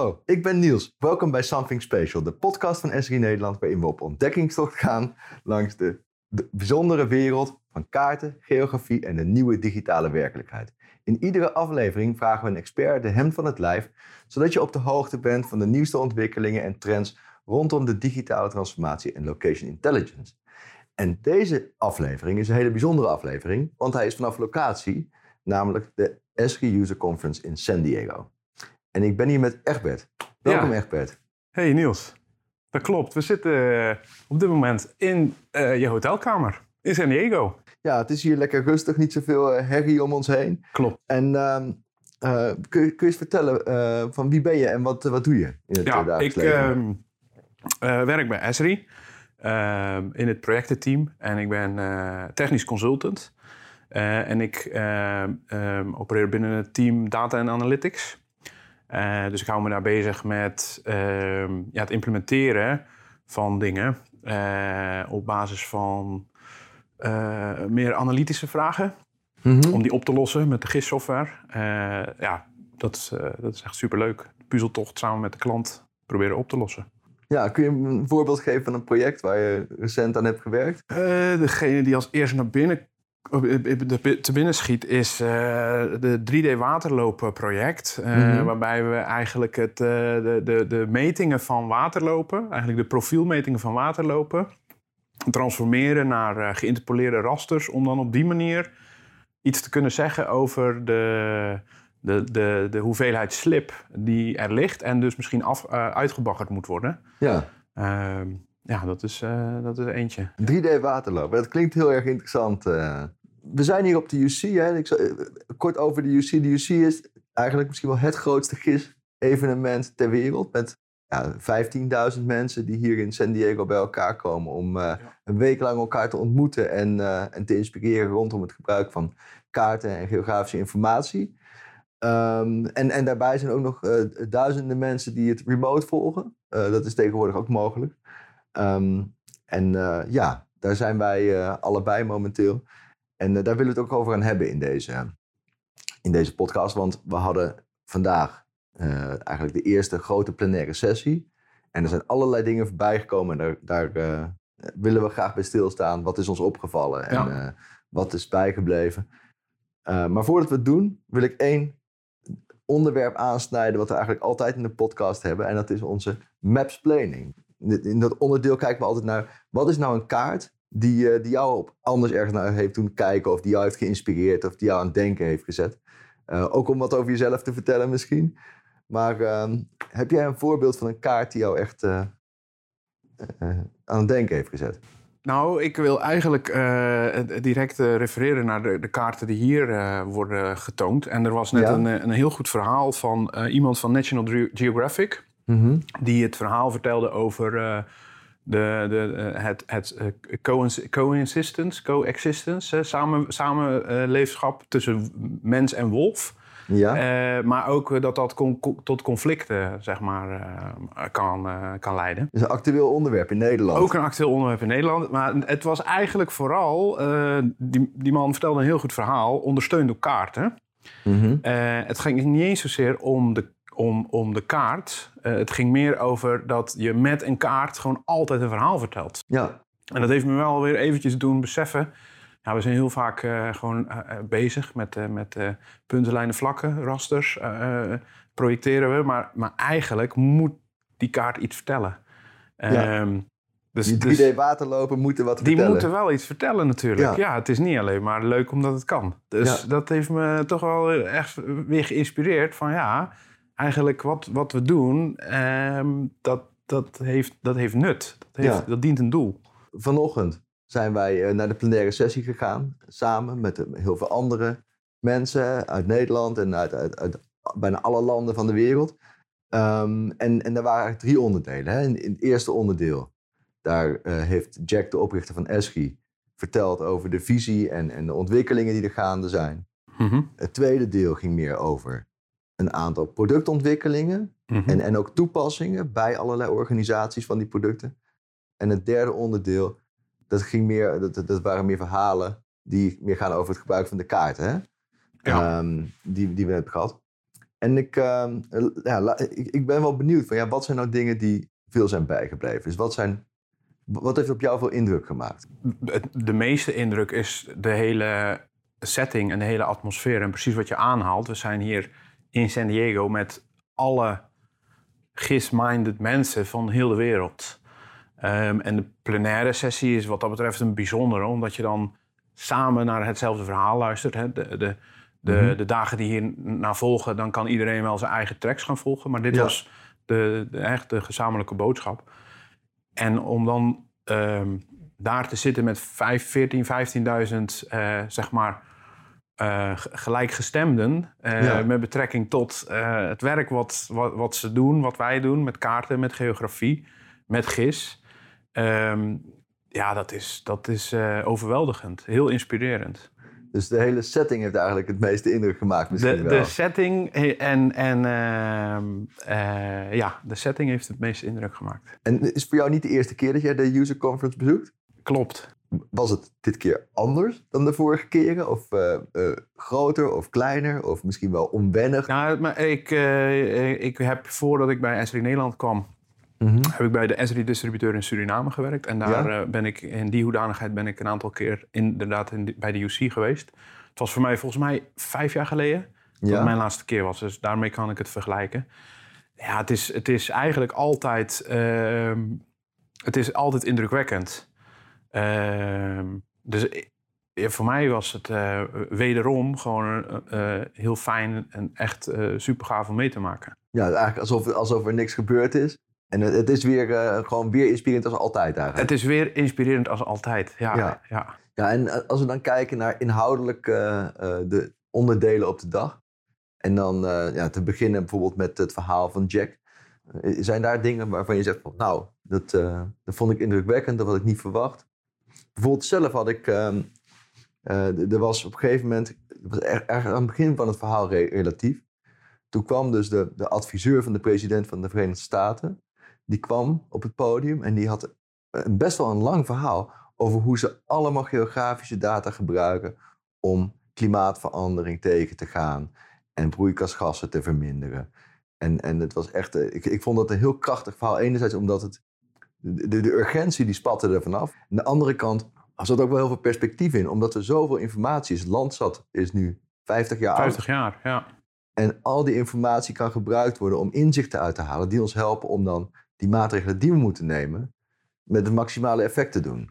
Hallo, ik ben Niels. Welkom bij Something Special, de podcast van SRI Nederland, waarin we op ontdekkingstocht gaan langs de, de bijzondere wereld van kaarten, geografie en de nieuwe digitale werkelijkheid. In iedere aflevering vragen we een expert de hemd van het lijf, zodat je op de hoogte bent van de nieuwste ontwikkelingen en trends rondom de digitale transformatie en location intelligence. En deze aflevering is een hele bijzondere aflevering, want hij is vanaf locatie, namelijk de SRI User Conference in San Diego. En ik ben hier met Egbert. Welkom Ja. Egbert. Hey Niels, dat klopt. We zitten eh, op dit moment in eh, je hotelkamer in San Diego. Ja, het is hier lekker rustig, niet zoveel eh, herrie om ons heen. Klopt. En ehm, eh, kun, je, kun je eens vertellen van wie ben je en wat, wat doe je in het Ja, ik ehm, eh, werk bij Esri ehm, in het projectenteam en ik ben technisch consultant. En ik opereer binnen het team Data en Analytics. Eh, dus ik hou me daar bezig met ehm, ja, het implementeren van dingen eh, op basis van eh, meer analytische vragen. Mhm. om die op te lossen met de GIS-software. Eh, ja, dat is, eh, dat is echt superleuk. De puzzeltocht samen met de klant proberen op te lossen. Ja, kun je een voorbeeld geven van een project waar je recent aan hebt gewerkt? Eh, degene die als eerste naar binnen te binnen schiet is eh, de 3D waterlopen-project. eh, Mhm. Waarbij we eigenlijk het, eh, de, de, de metingen van waterlopen, eigenlijk de profielmetingen van waterlopen, transformeren naar geïnterpoleerde rasters. Om dan op die manier iets te kunnen zeggen over de, de, de, de hoeveelheid slip die er ligt. En dus misschien af, uitgebaggerd moet worden. Ja, Ehm, ja, dat is, eh, dat is eentje. 3D waterlopen. Dat klinkt heel erg interessant. eh. We zijn hier op de UC. Hè? Ik zal, eh, kort over de UC. De UC is eigenlijk misschien wel het grootste GIS-evenement ter wereld. Met ja, 15.000 mensen die hier in San Diego bij elkaar komen om een week lang elkaar te ontmoeten en, en te inspireren rondom het gebruik van kaarten en geografische informatie. Ehm, en, en daarbij zijn ook nog duizenden mensen die het remote volgen. Dat is tegenwoordig ook mogelijk. Ehm, en eh, ja, daar zijn wij eh, allebei momenteel. En eh, daar willen we het ook over gaan hebben in deze, in deze podcast. Want we hadden vandaag eigenlijk de eerste grote plenaire sessie. En er zijn allerlei dingen voorbij gekomen. En daar, daar willen we graag bij stilstaan. Wat is ons opgevallen en Ja. wat is bijgebleven. Maar voordat we het doen, wil ik één onderwerp aansnijden... wat we eigenlijk altijd in de podcast hebben. En dat is onze mapsplaining. In in dat onderdeel kijken we altijd naar... wat is nou een kaart die, eh, die jou op anders ergens naar heeft doen kijken... of die jou heeft geïnspireerd of die jou aan het denken heeft gezet. Eh, ook om wat over jezelf te vertellen misschien. Maar ehm, heb jij een voorbeeld van een kaart die jou echt eh, aan het denken heeft gezet? Nou, ik wil eigenlijk direct refereren naar de, de kaarten die hier worden getoond. En er was net Ja. een, een heel goed verhaal van iemand van National Geographic. Die het verhaal vertelde over eh, de, de, eh, het, het eh, coexistence, coexistence samen, samenleefschap tussen mens en wolf. Ja? Maar ook dat dat con- tot conflicten zeg maar, kan, kan leiden. Dat is een actueel onderwerp in Nederland. Ook een actueel onderwerp in Nederland. Maar het was eigenlijk vooral, die, die man vertelde een heel goed verhaal, ondersteund door kaarten. Mhm. Het ging niet eens zozeer om de, om, om de kaart. Eh, het ging meer over dat je met een kaart gewoon altijd een verhaal vertelt. Ja, En dat heeft me wel weer eventjes doen beseffen. Ja, we zijn heel vaak eh, gewoon eh, bezig met, met punten, lijnen, vlakken, rasters. projecteren we. Maar, maar eigenlijk moet die kaart iets vertellen. Ja. Ehm, dus, die 3D dus moeten wat die vertellen. moeten wel iets vertellen natuurlijk. Ja. Ja. het is niet alleen maar leuk omdat het kan. Dus Ja. dat heeft me toch wel echt weer geïnspireerd van ja, eigenlijk wat, wat we doen, ehm, dat, dat, heeft, dat heeft nut. Dat, heeft, Ja. dat dient een doel. Vanochtend zijn wij eh, naar de plenaire sessie gegaan. Samen met eh, heel veel andere mensen uit Nederland en uit, uit, uit bijna alle landen van de wereld. Ehm, en, en daar waren eigenlijk drie onderdelen. Hè. In, in het eerste onderdeel, daar eh, heeft Jack, de oprichter van Eschi, verteld over de visie en, en de ontwikkelingen die er gaande zijn. Mhm. Het tweede deel ging meer over een aantal productontwikkelingen Mhm. en, en ook toepassingen bij allerlei organisaties van die producten. En het derde onderdeel, dat, ging meer, dat, dat- waren meer verhalen die meer gaan over het gebruik van de kaart. Hè? Ja. Ehm, die, die we hebben gehad. En ik, ehm, ja, ik, ik ben wel benieuwd van ja, wat zijn nou dingen die veel zijn bijgebleven? Dus wat, zijn, wat heeft op jou veel indruk gemaakt? De meeste indruk is de hele setting en de hele atmosfeer. En precies wat je aanhaalt. We zijn hier in San Diego met alle GIS-minded mensen van heel de wereld. Ehm, en de plenaire sessie is wat dat betreft een bijzondere, omdat je dan samen naar hetzelfde verhaal luistert. Hè. De, de, de, Mhm. de dagen die hierna volgen, dan kan iedereen wel zijn eigen tracks gaan volgen. Maar dit Ja. was de, de, echt de gezamenlijke boodschap. En om dan ehm, daar te zitten met 5, 14, 15.000, eh, zeg maar, eh, gelijkgestemden. eh, Ja. Met betrekking tot eh, het werk wat, wat, wat ze doen, wat wij doen, met kaarten, met geografie, met GIS. Ehm, ja, dat is, dat is overweldigend. Heel inspirerend. Dus de hele setting heeft eigenlijk het meeste indruk gemaakt misschien De, wel. de setting en, en ehm, eh, ja, de setting heeft het meeste indruk gemaakt. En is het voor jou niet de eerste keer dat jij de user conference bezoekt? Klopt. Was het dit keer anders dan de vorige keren? Of eh, eh, groter of kleiner? Of misschien wel onwennig? Nou, maar ik, eh, ik heb voordat ik bij Esri Nederland kwam, Mhm. heb ik bij de Esri distributeur in Suriname gewerkt. En daar Ja? ben ik in die hoedanigheid ben ik een aantal keer inderdaad in, bij de UC geweest. Het was voor mij volgens mij vijf jaar geleden dat Ja? mijn laatste keer was. Dus daarmee kan ik het vergelijken. Ja, het is, het is eigenlijk altijd, ehm, het is altijd indrukwekkend. Ehm, dus voor mij was het eh, wederom gewoon eh, heel fijn en echt eh super gaaf om mee te maken. Ja, eigenlijk alsof, alsof er niks gebeurd is. En het, het is weer gewoon weer inspirerend als altijd eigenlijk. Het is weer inspirerend als altijd. Ja, Ja. ja. Ja, en als we dan kijken naar inhoudelijk de onderdelen op de dag. En dan ja, te beginnen bijvoorbeeld met het verhaal van Jack. Zijn daar dingen waarvan je zegt van nou, dat, dat vond ik indrukwekkend, dat had ik niet verwacht. Bijvoorbeeld zelf had ik, ehm, eh, er was op een gegeven moment, was erg aan het begin van het verhaal re- relatief. Toen kwam dus de, de adviseur van de president van de Verenigde Staten. Die kwam op het podium en die had een, best wel een lang verhaal over hoe ze allemaal geografische data gebruiken om klimaatverandering tegen te gaan en broeikasgassen te verminderen. En, en het was echt, eh, ik, ik vond dat een heel krachtig verhaal. Enerzijds omdat het, de, de, de urgentie die spatte er vanaf. Aan de andere kant er zat ook wel heel veel perspectief in, omdat er zoveel informatie is. Landsat is nu 50 jaar oud. 50 jaar, ja. En al die informatie kan gebruikt worden om inzichten uit te halen die ons helpen om dan die maatregelen die we moeten nemen met het maximale effect te doen.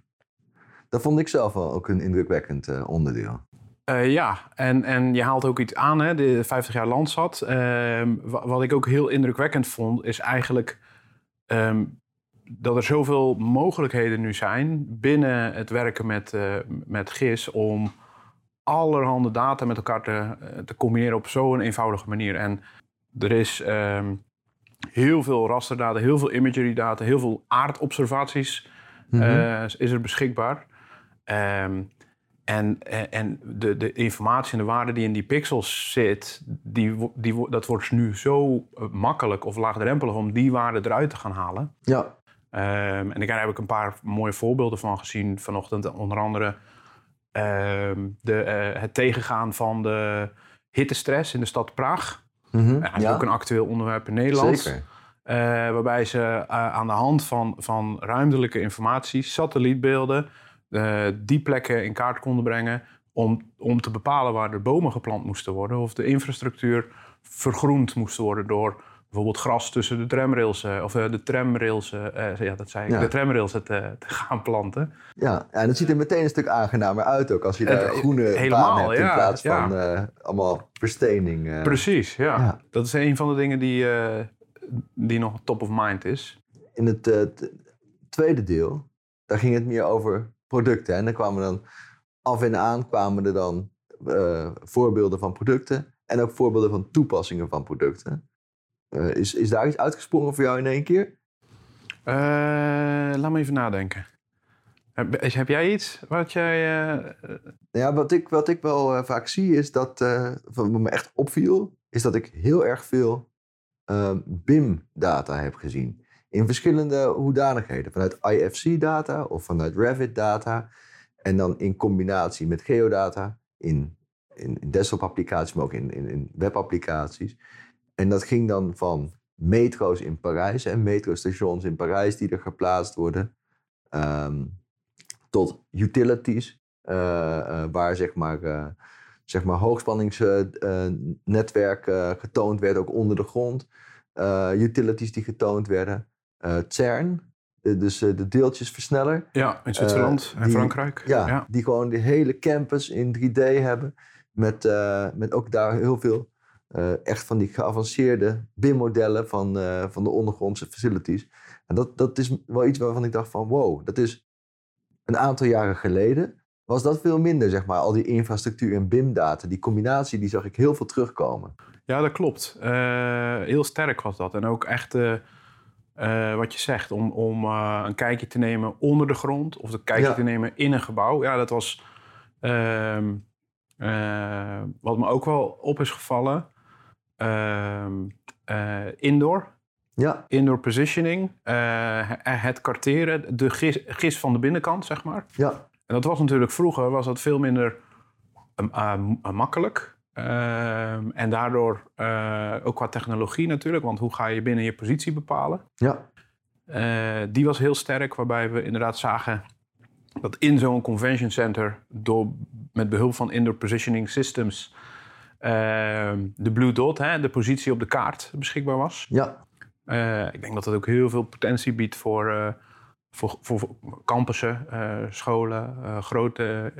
Dat vond ik zelf wel ook een indrukwekkend eh, onderdeel. Eh, ja, en, en je haalt ook iets aan, hè, de 50 jaar Landsat. Ehm, wa- wat ik ook heel indrukwekkend vond, is eigenlijk ehm, dat er zoveel mogelijkheden nu zijn binnen het werken met, eh, met GIS om allerhande data met elkaar te, eh, te combineren op zo'n eenvoudige manier. En er is ehm, heel veel rasterdata, heel veel imagery data, heel veel aardobservaties Mhm. eh, is er beschikbaar. Ehm, en en, de, de informatie en de waarde die in die pixels zit, die, die, dat wordt nu zo makkelijk of laagdrempelig om die waarde eruit te gaan halen. Ja, Ehm, en daar heb ik een paar mooie voorbeelden van gezien vanochtend. Onder andere ehm, de, eh, het tegengaan van de hittestress in de stad Praag. Mhm. Ja, dat is ook een actueel onderwerp in Nederland. zeker. Eh, waarbij ze eh, aan de hand van, van ruimtelijke informatie, satellietbeelden, eh, die plekken in kaart konden brengen om, om te bepalen waar er bomen geplant moesten worden of de infrastructuur vergroend moest worden door bijvoorbeeld gras tussen de tramrails, eh, of eh, de tramrails, eh, ja dat zei ik, Ja. de tramrails te, te gaan planten. Ja, en het ziet er meteen een stuk aangenamer uit ook als je daar groene helemaal, hebt in ja, plaats ja. van allemaal verstening. Precies, ja. Dat is een van de dingen die, eh, die nog top of mind is. In het tweede deel, daar ging het meer over producten. En dan kwamen dan af en aan kwamen er dan voorbeelden van producten en ook voorbeelden van toepassingen van producten. Eh, is, is daar iets uitgesprongen voor jou in één keer? Eh, laat me even nadenken. Heb, heb jij iets wat jij... eh, Ja, wat ik, wat ik wel vaak zie is dat, wat me echt opviel, is dat ik heel erg veel BIM-data heb gezien. In verschillende hoedanigheden. Vanuit IFC-data of vanuit Revit-data. En dan in combinatie met geodata in, in, in desktop-applicaties, maar ook in, in, in web-applicaties. En dat ging dan van metro's in Parijs en metrostations in Parijs die er geplaatst worden, ehm, tot utilities, uh, waar zeg maar, uh, zeg maar hoogspanningsnetwerk getoond werd, ook onder de grond. utilities die getoond werden. CERN, dus de deeltjesversneller. Ja, in Zwitserland en Frankrijk. Ja, ja, die gewoon de hele campus in 3D hebben. Met, met ook daar heel veel uh, echt van die geavanceerde BIM-modellen van, uh, van de ondergrondse facilities. En dat, dat is wel iets waarvan ik dacht van wow, dat is een aantal jaren geleden was dat veel minder, zeg maar. Al die infrastructuur en BIM-data, die combinatie, die zag ik heel veel terugkomen. Ja, dat klopt. Uh, heel sterk was dat. En ook echt wat je zegt, om, om een kijkje te nemen onder de grond of een kijkje te nemen in een gebouw. Ja, dat was ehm, wat me ook wel op is gevallen eh, indoor. Ja. Indoor positioning, uh, het karteren, de gis, gis, van de binnenkant, zeg maar. Ja. En dat was natuurlijk vroeger was dat veel minder makkelijk. Ehm, en daardoor ook qua technologie natuurlijk, want hoe ga je binnen je positie bepalen? Ja. die was heel sterk, waarbij we inderdaad zagen dat in zo'n convention center, door, met behulp van indoor positioning systems, Ehm, de Blue Dot, hè, de positie op de kaart, beschikbaar was. Ja. Eh, ik denk dat dat ook heel veel potentie biedt voor, uh, voor, voor, campussen, uh, scholen, grote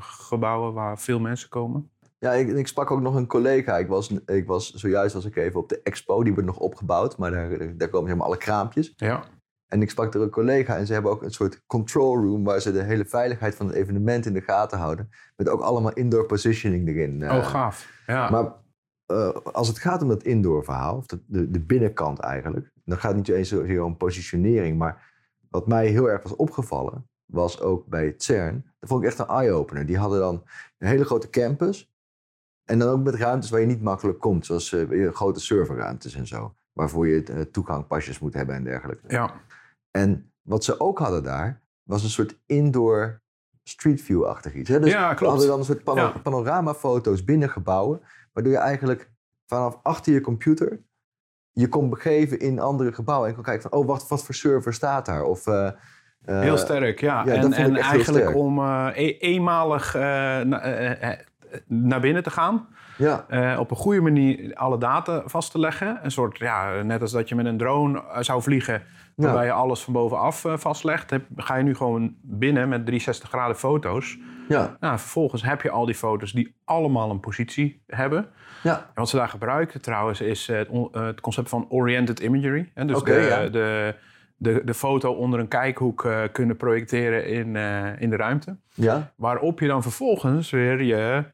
gebouwen waar veel mensen komen. Ja, ik, ik, sprak ook nog een collega. Ik was, ik was zojuist was ik even op de expo, die wordt nog opgebouwd, maar daar, daar komen helemaal alle kraampjes. Ja. En ik sprak er een collega en ze hebben ook een soort control room waar ze de hele veiligheid van het evenement in de gaten houden. Met ook allemaal indoor positioning erin. oh, gaaf. Ja. Maar uh, als het gaat om dat indoor verhaal, of de, de, de, binnenkant eigenlijk, dan gaat het niet eens zozeer om positionering. Maar wat mij heel erg was opgevallen, was ook bij CERN, dat vond ik echt een eye-opener. Die hadden dan een hele grote campus. En dan ook met ruimtes waar je niet makkelijk komt, zoals uh, grote serverruimtes en zo. Waarvoor je uh, toegangpasjes moet hebben en dergelijke. Ja. En wat ze ook hadden daar, was een soort indoor street view-achtig iets. Hè? Dus ja, klopt. We hadden dan een soort pano panoramafoto's binnen gebouwen, waardoor je eigenlijk vanaf achter je computer je kon begeven in andere gebouwen en kon kijken van, oh, wat, wat voor server staat daar? Of, uh, uh, Heel sterk, ja. ja en en eigenlijk om uh, e eenmalig naar binnen te gaan. Ja. Uh, op een goede manier alle data vast te leggen. Een soort, ja, net als dat je met een drone zou vliegen waarbij je alles van bovenaf uh, vastlegt, heb, ga je nu gewoon binnen met 360 graden foto's. Ja. Nou, vervolgens heb je al die foto's die allemaal een positie hebben. Ja. En wat ze daar gebruiken trouwens is het, het concept van oriented imagery. Hè? Dus okay, de, ja. de, de, de, foto onder een kijkhoek uh, kunnen projecteren in, uh, in de ruimte. Ja. Waarop je dan vervolgens weer je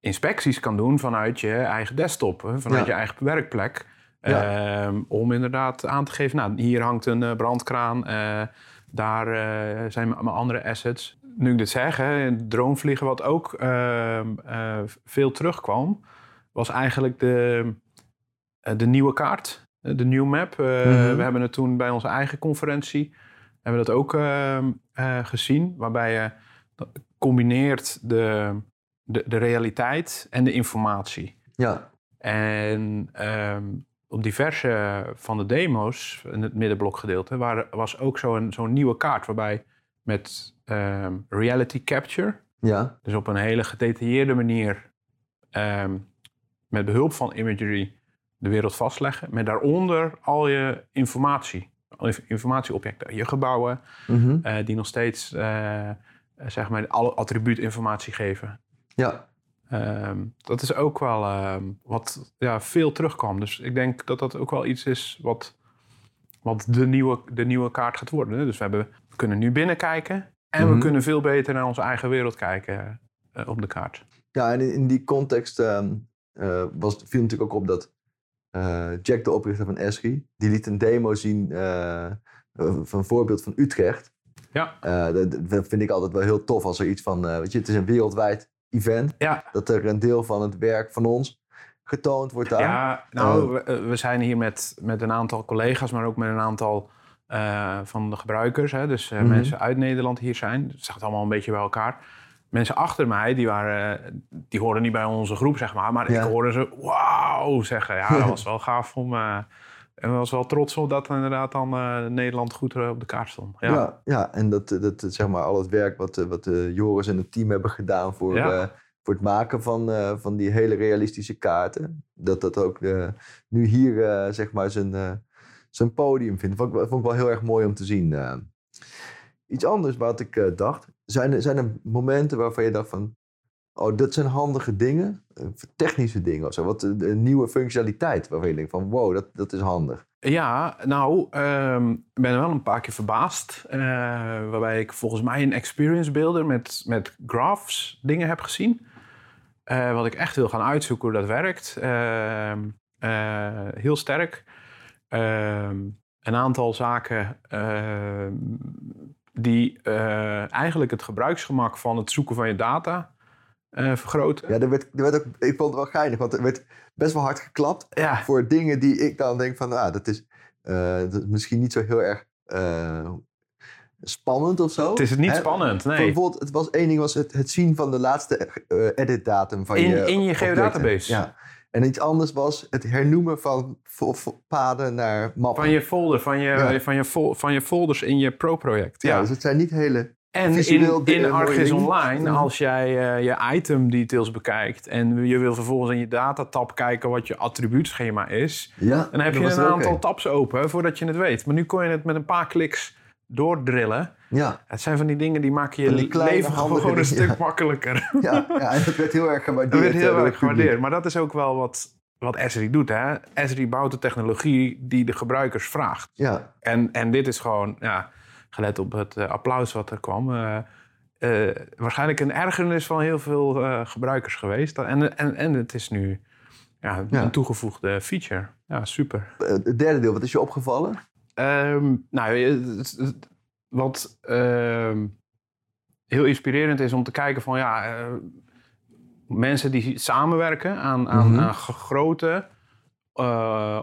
inspecties kan doen vanuit je eigen desktop, vanuit ja. je eigen werkplek. Ja. Um, om inderdaad aan te geven, nou, hier hangt een uh, brandkraan, uh, daar uh, zijn mijn andere assets. Nu ik dit zeg, hè, dronevliegen wat ook ehm, veel terugkwam, was eigenlijk de, de nieuwe kaart, de new map. Mm -hmm. We hebben het toen bij onze eigen conferentie, hebben dat ook ehm, gezien, waarbij je combineert de, de, de realiteit en de informatie. Ja. En um, op diverse van de demo's in het middenblokgedeelte waar, was ook zo'n zo'n nieuwe kaart waarbij met um, reality capture, ja. dus op een hele gedetailleerde manier um, met behulp van imagery de wereld vastleggen, met daaronder al je informatie, informatieobjecten, je gebouwen, mm -hmm. uh, die nog steeds uh, zeg maar alle attribuutinformatie geven. Ja. Um, dat is ook wel um, wat ja, veel terugkwam. Dus ik denk dat dat ook wel iets is wat, wat de, nieuwe, de nieuwe kaart gaat worden. Dus we, hebben, we kunnen nu binnenkijken en mm -hmm. we kunnen veel beter naar onze eigen wereld kijken uh, op de kaart. Ja, en in, in die context um, uh, was, viel natuurlijk ook op dat uh, Jack, de oprichter van Esri, die liet een demo zien van een voorbeeld van Utrecht. Ja. Dat, dat, vind ik altijd wel heel tof als er iets van, weet je, het is een wereldwijd event. Ja. Dat er een deel van het werk van ons getoond wordt daar. Ja, nou, uh, we, we, zijn hier met, met een aantal collega's, maar ook met een aantal uh, van de gebruikers. Hè, dus uh, mm -hmm. mensen uit Nederland hier zijn. Het staat allemaal een beetje bij elkaar. mensen achter mij, die, waren, die hoorden niet bij onze groep, zeg maar. Maar Ja. ik hoorde ze wauw zeggen. Ja, dat was wel gaaf om... eh, en was wel trots op dat inderdaad dan eh, Nederland goed eh, op de kaart stond. Ja. Ja, ja, en dat, dat, zeg maar, al het werk wat, eh, wat Joris en het team hebben gedaan voor, Ja. voor het maken van, van die hele realistische kaarten. Dat dat ook nu hier zeg maar zijn, zijn podium vindt. Vond vond ik wel heel erg mooi om te zien. Iets anders wat ik dacht. Zijn er, zijn er momenten waarvan je dacht van... Oh, dat zijn handige dingen. eh, technische dingen of zo. Wat een, een nieuwe functionaliteit waarvan je denkt van... Wow, dat, dat is handig. Ja, nou, ehm, ik ben wel een paar keer verbaasd. eh, waarbij ik volgens mij een experience builder met, met graphs dingen heb gezien. Eh, wat ik echt wil gaan uitzoeken hoe dat werkt. Ehm, eh, heel sterk. Ehm, een aantal zaken die eh, eigenlijk het gebruiksgemak van het zoeken van je data eh, vergroten. Ja, er werd, er werd ook, ik vond het wel geinig, want er werd best wel hard geklapt Ja, voor dingen die ik dan denk van, ah, dat is, eh, dat is misschien niet zo heel erg eh, spannend of zo. het is niet Hè? spannend, nee. Bijvoorbeeld, het was één ding was het, het zien van de laatste edit-datum van In- je in je geodatabase. Ja. En iets anders was het hernoemen van paden naar mappen. Van je folder, van je, Ja. van je, van je folders in je pro-project. ja. Ja. dus het zijn niet hele... en in, in ArcGIS. Online, als jij eh, je item details bekijkt... en je wil vervolgens in je datatab kijken wat je attribuutschema is... Ja, dan heb je een aantal tabs open voordat je het weet. Maar nu kon je het met een paar kliks doordrillen. Ja, Het zijn van die dingen die maken je die leven gewoon een stuk ja. makkelijker. ja, ja, en dat werd heel erg gewaardeerd. Dat werd heel erg publiek. gewaardeerd. Maar dat is ook wel wat, wat Esri doet. Hè? Esri bouwt de technologie die de gebruikers vraagt. Ja, En, en dit is gewoon, ja, gelet op het eh, applaus wat er kwam... eh, eh, waarschijnlijk een ergernis van heel veel gebruikers geweest. En, en, en het is nu ja, Ja. een toegevoegde feature. Ja, super. Het derde deel, wat is je opgevallen? Ehm, nou, wat ehm, heel inspirerend is om te kijken van ja, mensen die samenwerken aan, aan, Mhm. aan grote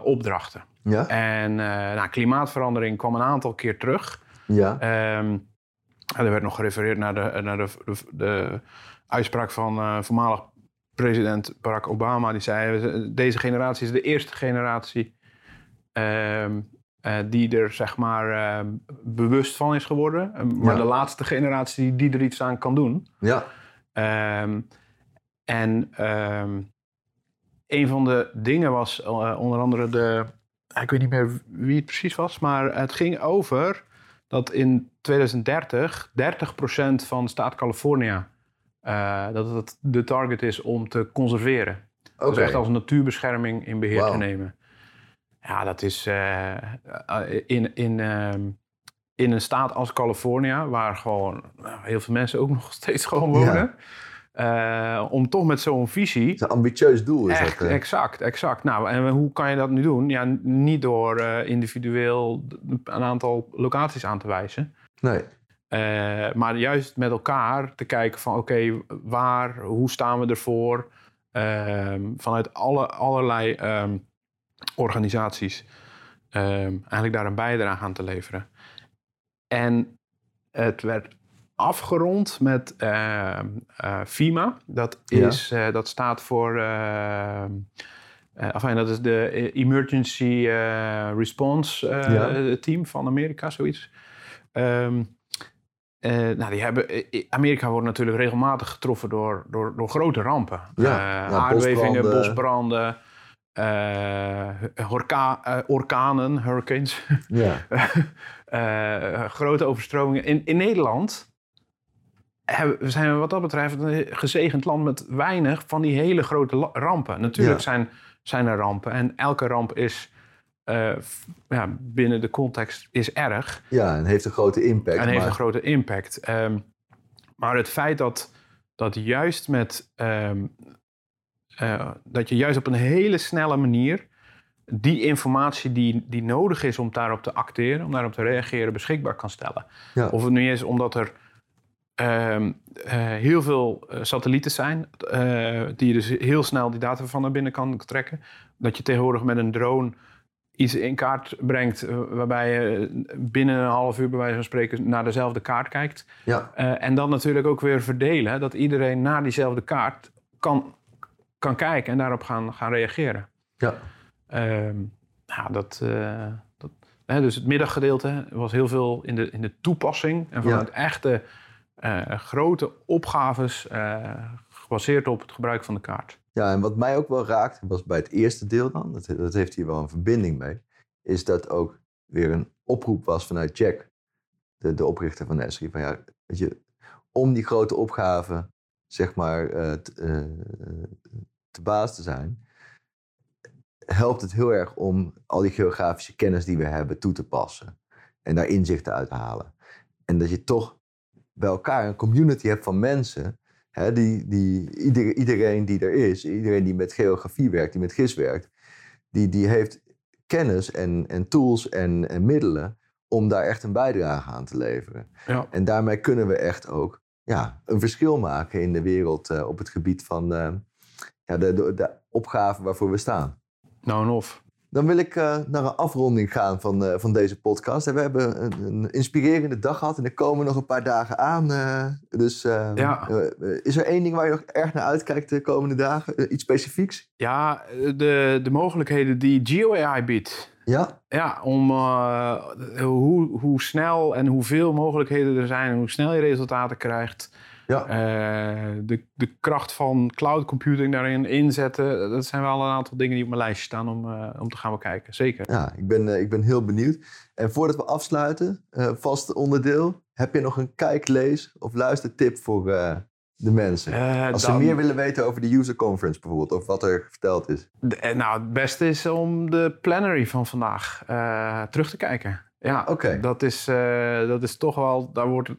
opdrachten. Ja, En nou, klimaatverandering kwam een aantal keer terug. Ja, Ehm, er werd nog gerefereerd naar de, naar de, de, de uitspraak van eh, voormalig president Barack Obama. Die zei, "We- deze generatie is de eerste generatie ehm, eh, die er zeg maar ehm, bewust van is geworden. Maar Ja. de laatste generatie die er iets aan kan doen. ja, en een van de dingen was eh, onder andere de. Ik weet niet meer wie het precies was, maar het ging over dat in 2030 30% van de staat California. eh, dat het de target is om te conserveren. Dus echt als natuurbescherming in beheer te nemen. Ja, dat is eh, eh, in, in, ehm, in een staat als California, waar gewoon nou, heel veel mensen ook nog steeds gewoon wonen. Eh, om toch met zo'n visie. Het is een ambitieus doel, is Echt, dat. eh. exact, exact. Nou, en hoe kan je dat nu doen? Ja, niet door eh, individueel een aantal locaties aan te wijzen. Nee, maar juist met elkaar te kijken van oké, waar, hoe staan we ervoor? Ehm, vanuit alle, allerlei ehm, organisaties ehm, eigenlijk daar een bijdrage aan te leveren. En het werd afgerond met eh, FIMA. Dat, Ja. is, eh, dat staat voor... enfin, dat is de Emergency Response Ja. Team van Amerika, zoiets. Ehm, eh, nou, die hebben, Amerika wordt natuurlijk regelmatig getroffen door, door, door grote rampen. Ja, ja, aardbevingen, bosbranden. bosbranden, orka- orkanen, hurricanes, ja, grote overstromingen. In, in Nederland we zijn we wat dat betreft een gezegend land met weinig van die hele grote rampen. Natuurlijk Ja. zijn, zijn er rampen en elke ramp is eh, ja, binnen de context is erg. ja, en heeft een grote impact. En heeft een grote impact. Ehm, maar het feit dat, dat juist met ehm, eh, dat je juist op een hele snelle manier die informatie die, die nodig is om daarop te acteren, om daarop te reageren, beschikbaar kan stellen. Ja. Of het nu is omdat er ehm, eh, heel veel eh, satellieten zijn, eh, die je dus heel snel die data van naar binnen kan trekken. Dat je tegenwoordig met een drone iets in kaart brengt waarbij je binnen een half uur bij wijze van spreken naar dezelfde kaart kijkt. Ja. En dan natuurlijk ook weer verdelen, dat iedereen naar diezelfde kaart kan, kan kijken en daarop gaan, gaan reageren. Ja. Ehm, nou, dat, dat, hè, dus het middaggedeelte was heel veel in de, in de toepassing en vanuit echte grote opgaves eh, gebaseerd op het gebruik van de kaart. Ja, en wat mij ook wel raakt, was bij het eerste deel dan, dat, dat heeft hier wel een verbinding mee, is dat ook weer een oproep was vanuit Jack, de, de oprichter van Esri. Van ja, weet je, om die grote opgave, zeg maar, eh, eh, te baas te zijn, helpt het heel erg om al die geografische kennis die we hebben toe te passen. En daar inzichten uit te halen. En dat je toch bij elkaar een community hebt van mensen Hè, die, die, ieder, iedereen die er is, iedereen die met geografie werkt, die met GIS werkt, die, die heeft kennis en, en tools en, en middelen om daar echt een bijdrage aan te leveren. Ja. En daarmee kunnen we echt ook ja, een verschil maken in de wereld eh, op het gebied van eh, ja, de, de, de opgave waarvoor we staan. Nou en of. Dan wil ik eh, naar een afronding gaan van, eh, van deze podcast. En we hebben een, een inspirerende dag gehad en er komen nog een paar dagen aan. eh, dus Ja. is er één ding waar je nog erg naar uitkijkt de komende dagen? Iets specifieks? Ja, de, de mogelijkheden die GeoAI biedt. Ja? Ja, om hoe, hoe snel en hoeveel mogelijkheden er zijn en hoe snel je resultaten krijgt. Ja. Eh, de, de kracht van cloud computing daarin inzetten. Dat zijn wel een aantal dingen die op mijn lijstje staan om, eh, om te gaan bekijken. Zeker. Ja, ik ben, eh, ik ben heel benieuwd. En voordat we afsluiten, vast onderdeel. Heb je nog een kijk, lees of luistertip voor de mensen? Als ze meer willen weten over de user conference bijvoorbeeld, of wat er verteld is. de- nou, het beste is om de plenary van vandaag terug te kijken. Ja, Oké. dat, is, dat is toch wel, daar wordt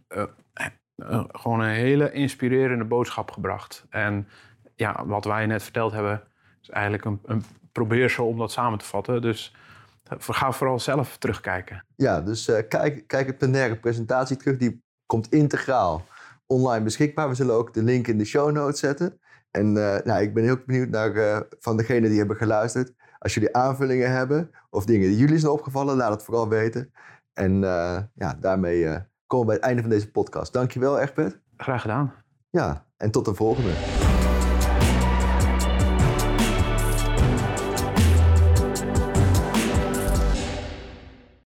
eh, gewoon een hele inspirerende boodschap gebracht. En ja, wat wij net verteld hebben, is eigenlijk een, een probeersel om dat samen te vatten. Dus eh, ga vooral zelf terugkijken. Ja, dus eh, kijk, kijk het plenaire presentatie terug. Die komt integraal online beschikbaar. We zullen ook de link in de show notes zetten. En eh, nou, ik ben heel benieuwd naar van degenen die hebben geluisterd. Als jullie aanvullingen hebben of dingen die jullie zijn opgevallen, laat het vooral weten. En ja, daarmee komen we bij het einde van deze podcast. Dankjewel, Egbert. Graag gedaan. Ja, en tot de volgende.